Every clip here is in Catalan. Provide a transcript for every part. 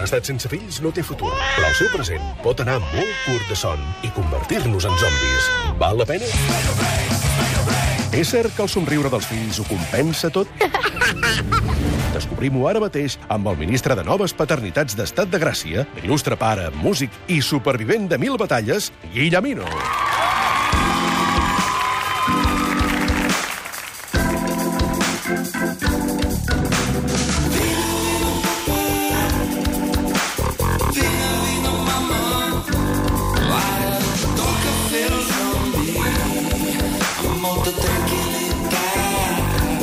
Un estat sense fills no té futur, però el seu present pot anar molt curt de son i convertir-los en zombis. Val la pena? És cert que el somriure dels fills ho compensa tot? Descobrim-ho ara mateix amb el ministre de Noves Paternitats d'Estat de Gràcia, il·lustre pare, músic i supervivent de mil batalles, Guillemino.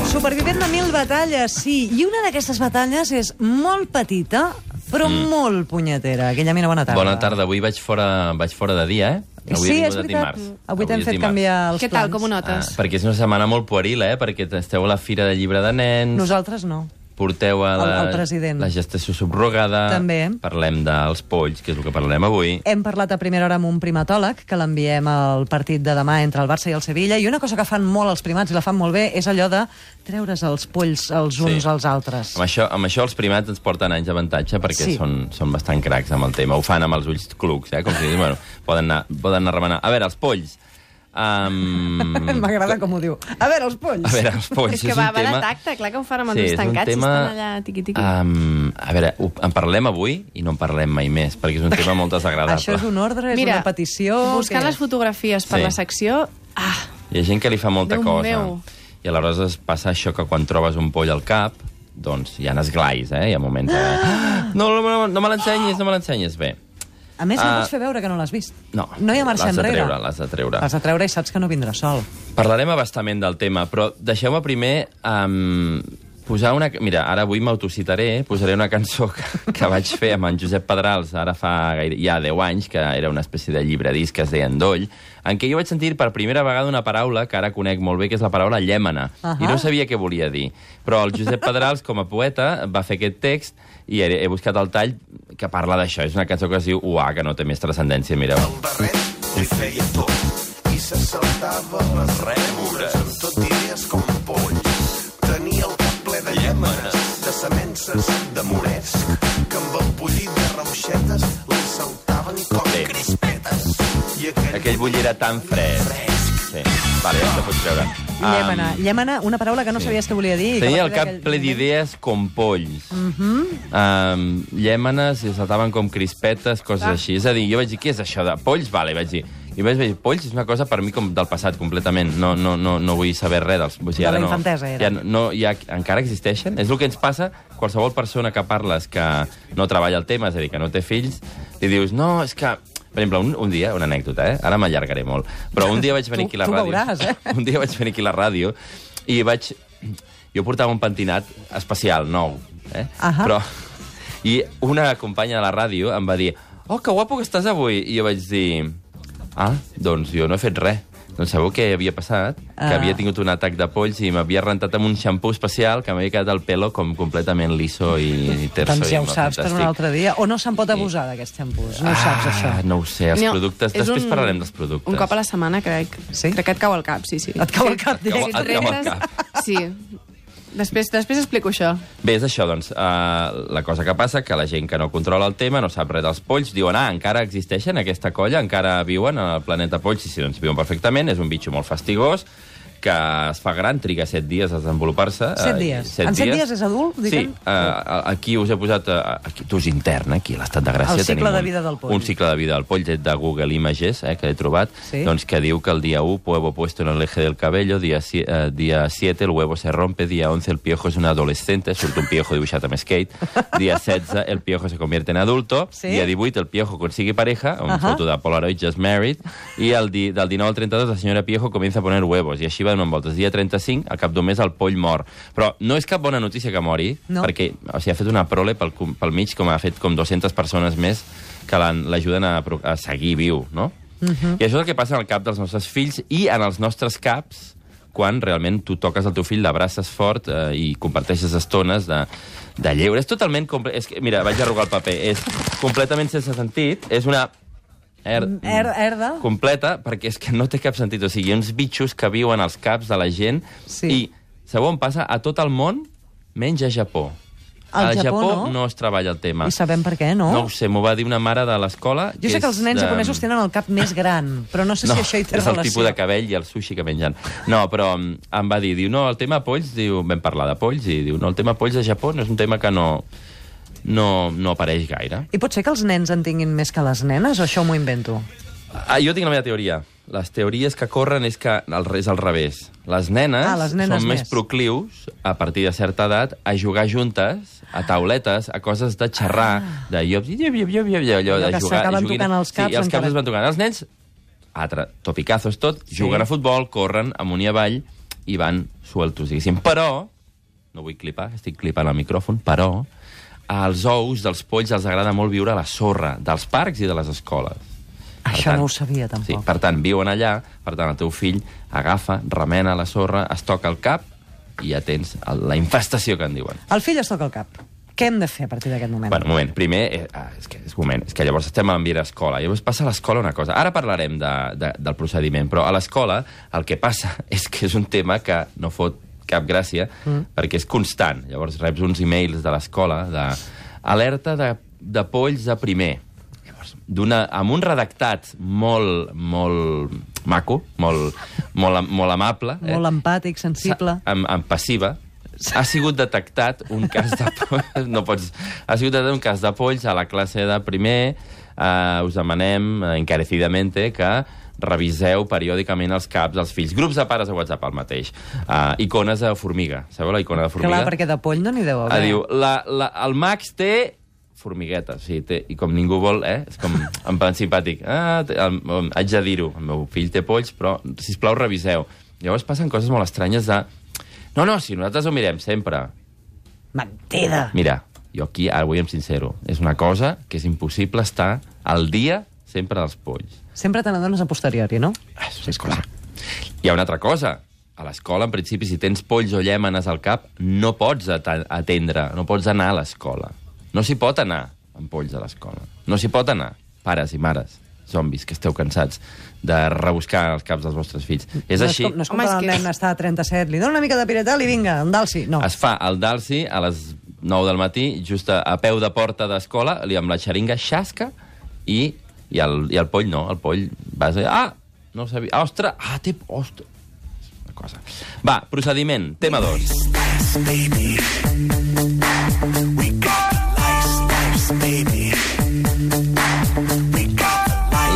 Supervivent de mil batalles, sí. I una d'aquestes batalles és molt petita, però mm. molt punyetera. Guillemina, bona tarda. Bona tarda. Avui vaig fora, vaig fora de dia, eh? Avui sí, és veritat. dimarts. Avui t'hem és fet dimarts. canviar els Què plans. tal, com ho notes? Ah, perquè és una setmana molt pueril, eh? Perquè esteu a la Fira de Llibre de Nens, Nosaltres no. Porteu a la, El- el president. la gestació subrogada... També. Parlem dels polls, que és el que parlarem avui. Hem parlat a primera hora amb un primatòleg que l'enviem al partit de demà entre el Barça i el Sevilla i una cosa que fan molt els primats i la fan molt bé és allò de treure's els polls els uns Sí. als altres. Amb això, amb això els primats ens porten anys d'avantatge perquè Sí. són, són bastant cracs amb el tema. Ho fan amb els ulls clucs, eh? Com si bueno, poden anar, poden anar a remenar. A veure, els polls. Um... M'agrada com ho diu. A veure, els polls. A veure, els polls És que és va, va tema... de tacte, clar que ho fan amb els Sí, ulls és un tancats tema, estan allà tiqui-tiqui. Um, a veure, ho, en parlem avui i no en parlem mai més, perquè és un tema molt desagradable. Això és un ordre, és una petició... buscant què les fotografies per Sí. la secció... Ah, Hi ha gent que li fa molta Déu cosa. meu. I aleshores passa això que quan trobes un poll al cap, doncs hi ha esglais, eh? Hi ha moments de... Ah! No, no, no, no me l'ensenyis, no me l'ensenyis. Bé, A més, no Ah. pots fer veure que no l'has vist. no. No hi ha marxa l'has de enrere. treure, l'has de treure. L'has de treure i saps que no vindrà sol. Parlarem abastament del tema, però deixeu-me primer um, posar una... Mira, ara avui m'autocitaré, posaré una cançó que, que vaig fer amb en Josep Pedrals ara fa gaire, ja 10 anys, que era una espècie de llibre disc que es deia Endoll, en què jo vaig sentir per primera vegada una paraula que ara conec molt bé, que és la paraula llèmena, Ahà. i no sabia què volia dir. Però el Josep Pedrals, com a poeta, va fer aquest text i he, he buscat el tall que parla d'això. És una cançó que es diu Uà, que no té més transcendència, mireu. barret li feia tot i se saltava les rèmores ple de semences de moresc que amb el bullit de rauxetes li saltaven com Sí. crispetes i aquell, Aquell bull era tan fresc. Sí. Vale, ja te pots treure. Llémena. Um, Llémena, una paraula que no sabies què volia dir. Tenia el cap ple d'idees com polls. Uh -huh. um, llèmenes i saltaven com crispetes, coses Clar. així. És a dir, jo vaig dir, què és això de polls? Vale, vaig dir. I vaig dir, polls és una cosa per mi com del passat, completament. No, no, no, no vull saber res dels... Vull dir, De la no, infantesa, era. Ja, no, ja, encara existeixen? És el que ens passa qualsevol persona que parles que no treballa el tema, és a dir, que no té fills, li dius, no, és que... Per exemple, un, un dia, una anècdota, eh? Ara m'allargaré molt. Però un dia vaig venir Tu- aquí a la tu ràdio... veuràs, eh? Un dia vaig venir aquí a la ràdio i vaig... Jo portava un pentinat especial, nou, eh? Ahà. Però... I una companya de la ràdio em va dir oh, que guapo que estàs avui. I jo vaig dir... Ah, doncs jo no he fet res. Doncs sabeu què havia passat? Que Ah. havia tingut un atac de polls i m'havia rentat amb un xampú especial que m'havia quedat el pelo com completament liso i, i terso. Doncs ja i ho saps per un altre dia. O no se'n pot abusar d'aquests xampús? No ho saps, això. Ah, no ho sé, els No, productes... és Després un- parlarem dels productes. Un cop a la setmana, crec. Sí? Crec que et cau al cap, sí, sí. Et cau al cap, Sí, directe. si et Et cau al cap. Sí. Després, després explico això. Bé, és això, doncs, uh, la cosa que passa, que la gent que no controla el tema, no sap res dels polls, diuen, ah, encara existeixen aquesta colla, encara viuen al planeta polls, i sí, doncs viuen perfectament, és un bitxo molt fastigós, que es fa gran, triga set dies a desenvolupar-se. Set eh, dies. En set dies és adult, Sí, diguem? uh, aquí us he posat... Uh, aquí, tu és intern, eh, aquí a l'Estat de Gràcia. El cicle de un- vida del poll. Un cicle de vida del poll de Google Images, eh, que he trobat, Sí. doncs que diu que el dia 1 huevo puesto en el eje del cabello, dia, eh, dia 7 el huevo se rompe, dia 11 el piojo es un adolescente, surt un piojo dibuixat amb skate, dia 16 el piojo se convierte en adulto, Sí. dia 18 el piojo consigue pareja, una Ajá. foto de Polaroid just married, i el di, del 19 al 32 la senyora Piojo comienza a poner huevos, i així va donant voltes. Dia 35, al cap d'un mes el poll mor. Però no és cap bona notícia que mori, No. perquè o sigui, ha fet una prole pel, pel mig, com ha fet com 200 persones més que l'han- l'ajuden a, a seguir viu, no? I això és el que passa en el cap dels nostres fills i en els nostres caps quan realment tu toques el teu fill, l'abraces fort eh, i comparteixes estones de, de lleure. És totalment... És que, mira, vaig arrugar el paper. És completament sense sentit. És una... Er, Er- herda? completa, perquè és que no té cap sentit. O sigui, uns bitxos que viuen als caps de la gent Sí. i, sabeu on passa? A tot el món, menys a Japó. Al Japó, Japó no? no es treballa el tema. I sabem per què, no? No ho sé, m'ho va dir una mare de l'escola... Jo sé que els nens japonesos tenen el cap més gran, però no sé si això hi té és el relació. tipus de cabell i el sushi que mengen. No, però mm, em va dir, diu, no, el tema polls, diu, vam parlar de polls, i diu, no, el tema polls a Japó no és un tema que no, no, no apareix gaire. I pot ser que els nens en tinguin més que les nenes, o això m'ho invento? Ah, jo tinc la meva teoria. Les teories que corren és que al, és al revés. Les nenes, Ah, les nenes són més més. proclius, a partir de certa edat, a jugar juntes, a tauletes, a coses de xerrar, de llops, i llop, llop, llop, llop, allò Allò de que jugar. s'acaben tocant els caps Sí, els caps es van tocant. Els nens, altre, topicazos tot, Sí. juguen a futbol, corren amunt i avall i van sueltos, diguéssim. Però, no vull clipar, estic clipant el micròfon, però als ous dels polls els agrada molt viure a la sorra dels parcs i de les escoles. Per Això no ho sabia, tampoc. Sí, per tant, viuen allà, per tant, el teu fill agafa, remena la sorra, es toca el cap i ja tens la infestació que en diuen. El fill es toca el cap. Què hem de fer a partir d'aquest moment? Bueno, un moment. Primer, eh, ah, és, que, és moment, és que llavors estem a l'ambient escola. Llavors passa a l'escola una cosa. Ara parlarem de, de, del procediment, però a l'escola el que passa és que és un tema que no fot cap gràcia, mm. perquè és constant. Llavors reps uns e-mails de l'escola de alerta de, de polls de primer. Llavors, amb un redactat molt, molt maco, molt, molt, molt amable. Molt empàtic, sensible. Amb, amb passiva, ha sigut detectat un cas de polls, no pots, ha sigut detectat un cas de polls a la classe de primer. Uh, us demanem encarecidamente que reviseu periòdicament els caps dels fills. Grups de pares a WhatsApp, el mateix. Uh, icones de formiga. Sabeu la icona de formiga? Clar, perquè de poll no n'hi deu haver. diu, la, la, el Max té formiguetes, sí, té, i com ningú vol, eh? És com en plan simpàtic. Ah, té, el, el, haig de dir-ho, el meu fill té polls, però, si plau reviseu. Llavors passen coses molt estranyes de... No, no, si nosaltres ho mirem sempre. Mentida! Mira, jo aquí ara vull em sincero. És una cosa que és impossible estar al dia sempre dels polls. Sempre te n'adones a posteriori, no? Ah, és cosa. Hi ha una altra cosa. A l'escola, en principi, si tens polls o llèmenes al cap, no pots at- atendre, no pots anar a l'escola. No s'hi pot anar amb polls a l'escola. No s'hi pot anar, pares i mares, zombis, que esteu cansats de rebuscar els caps dels vostres fills. És no així. És com, no és com Home, és el que- nen està a 37, li dona una mica de piretal i vinga, un dalsi. No. Es fa el dalsi a les 9 del matí, just a, a peu de porta d'escola, li amb la xeringa xasca i, i, el, i el poll no, el poll vas a... Ah, no ho sabia. Ah, ostres, ah, té... Ostres. Una cosa. Va, procediment, tema 2.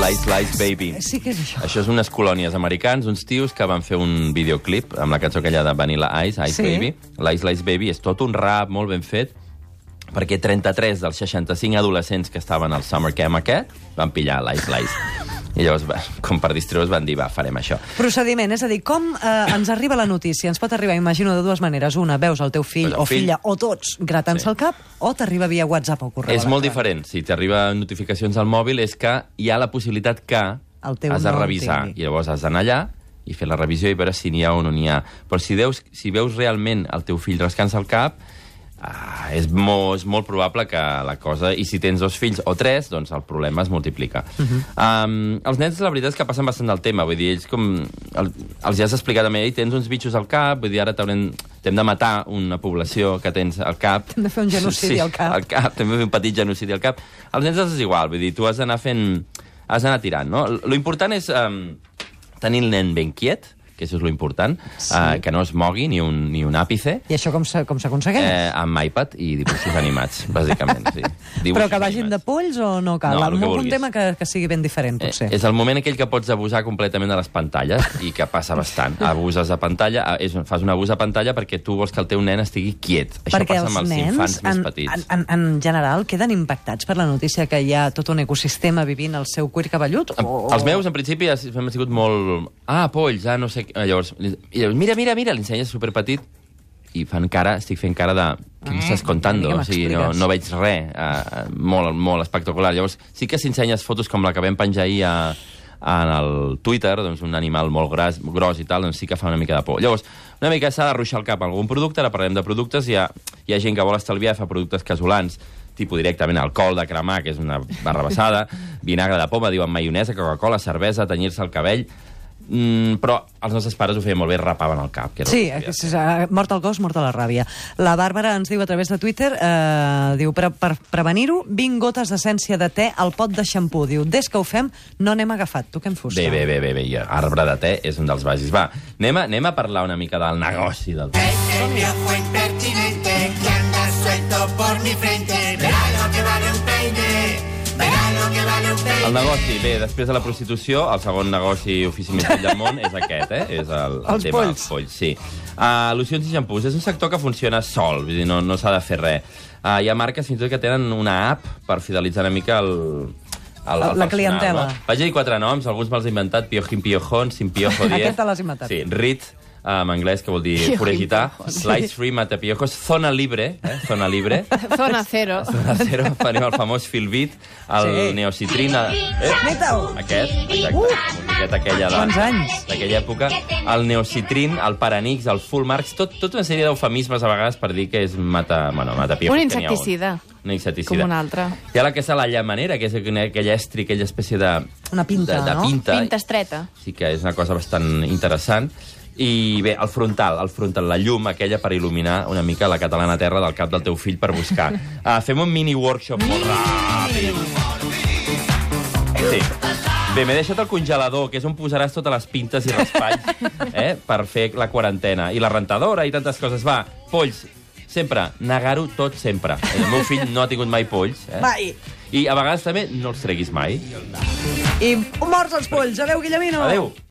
Lice, lice, baby. Sí que és això. Això és unes colònies americans, uns tios que van fer un videoclip amb la cançó aquella de Vanilla Ice, Ice Sí. Baby. L'Ice Lice Baby és tot un rap molt ben fet, perquè 33 dels 65 adolescents que estaven al Summer Camp aquest van pillar l'Ice Lice. I llavors, va, com per distreure's, van dir, va, farem això. Procediment, és a dir, com eh, ens arriba la notícia? Ens pot arribar, imagino, de dues maneres. Una, veus el teu fill Veus el o fill. filla o tots gratant-se Sí. el cap, o t'arriba via WhatsApp o correu És molt diferent. Si t'arriba notificacions al mòbil és que hi ha la possibilitat que El teu has de revisar. tingui. I llavors has d'anar allà i fer la revisió i veure si n'hi ha o no n'hi ha. Però si, deus, si veus realment el teu fill rascant-se el cap, ah, és, molt, és molt probable que la cosa... I si tens dos fills o tres, doncs el problema es multiplica. Uh. -huh. um, els nens, la veritat és que passen bastant del tema. Vull dir, ells com... El, els ja has explicat a mi, "Ei, tens uns bitxos al cap, vull dir, ara t'hem de matar una població que tens al cap. Hem de fer un genocidi sí, al cap. Al cap, també fer un petit genocidi al cap. Els nens és igual, vull dir, tu has d'anar fent... Has d'anar tirant, no? Lo important és um, tenir el nen ben quiet, que això és lo important, sí. uh, que no es mogui ni un, ni un àpice, I això com s'aconsegueix? eh, amb iPad i dibuixos animats, bàsicament. Sí. Dibuixos Però que vagin de animats. polls o no cal? No, el que un, tema que, que sigui ben diferent, Eh, potser. és el moment aquell que pots abusar completament de les pantalles i que passa bastant. Abuses de pantalla, ah, és, fas un abús de pantalla perquè tu vols que el teu nen estigui quiet. Això Perquè passa els amb els nens, infants més en, petits. En, en, en general, queden impactats per la notícia que hi ha tot un ecosistema vivint el seu cuir cabellut? O... Els meus, en principi, ha- han sigut molt... Ah, polls, ah, no sé... què. Llavors, li- i llavors mira, mira, mira, l'ensenyes superpetit i fan cara, estic fent cara de... Què m'estàs contando? què O sigui, no, no veig res. Uh, molt, molt espectacular. Llavors, sí que si ensenyes fotos com la que vam penjar ahir a, en el Twitter, doncs un animal molt gras, gros i tal, doncs sí que fa una mica de por. Llavors, una mica s'ha de ruixar el cap algun producte, ara parlem de productes, hi ha, hi ha gent que vol estalviar i fa productes casolans, tipus directament alcohol de cremar, que és una barra basada, vinagre de poma, diuen maionesa, Coca-Cola, cervesa, tenyir-se el cabell... Mm, però els nostres pares ho feien molt bé, rapaven el cap. Que era Sí, que és, eh, mort el gos, mort a la ràbia. La Bàrbara ens diu a través de Twitter, eh, diu, per, per prevenir-ho, 20 gotes d'essència de te al pot de xampú. Diu, des que ho fem, no n'hem agafat. Toquem fusta. Bé, bé, bé, bé, bé. Ja, arbre de te és un dels bàsics. Va, anem a, anem a parlar una mica del negoci del te. Impertinente que anda suelto por mi frente. Verá lo que vale un peine. El negoci, bé, després de la prostitució, el segon negoci ofici més vell del món és aquest, eh? És el, el Els tema polls. dels polls. Sí. Uh, locions i xampús és un sector que funciona sol, vull dir, no, no s'ha de fer res. Uh, hi ha marques fins i tot que tenen una app per fidelitzar una mica el, el, el La personal, clientela. No? Vaig a dir quatre noms, alguns me'ls he inventat, Piojin Piojón, Sin Piojo 10. Aquest te l'has inventat. Sí, RIT, en anglès, que vol dir foragitar. Slice Free Matapiojos, Zona Libre, eh? Zona Libre, Zona cero. Zona Zero, farem el famós Filbit, el Sí. Neocitrin... Eh? Aquest, exacte, musiqueta aquella de... Quants anys? D'aquella època. El Neocitrin, el Paranix, el Full Marks, tot, tot una sèrie d'eufemismes a vegades per dir que és mata... Bueno, mata Un insecticida. Un insecticida. Com un altre. Hi ha la que és la llamanera, que és aquella estri, aquella espècie de... Una pinta, de, de no? pinta. Pinta estreta. Sí que és una cosa bastant interessant. I bé, el frontal, el frontal, la llum aquella per il·luminar una mica la catalana terra del cap del teu fill per buscar. Uh, fem un mini workshop molt ràpid. Sí. Bé, m'he deixat el congelador, que és on posaràs totes les pintes i raspalls eh, per fer la quarantena. I la rentadora i tantes coses. Va, polls, sempre, negar-ho tot sempre. El meu fill no ha tingut mai polls. Eh? Mai. I a vegades també no els treguis mai. I morts els polls. Adéu, Guillemino. Adéu.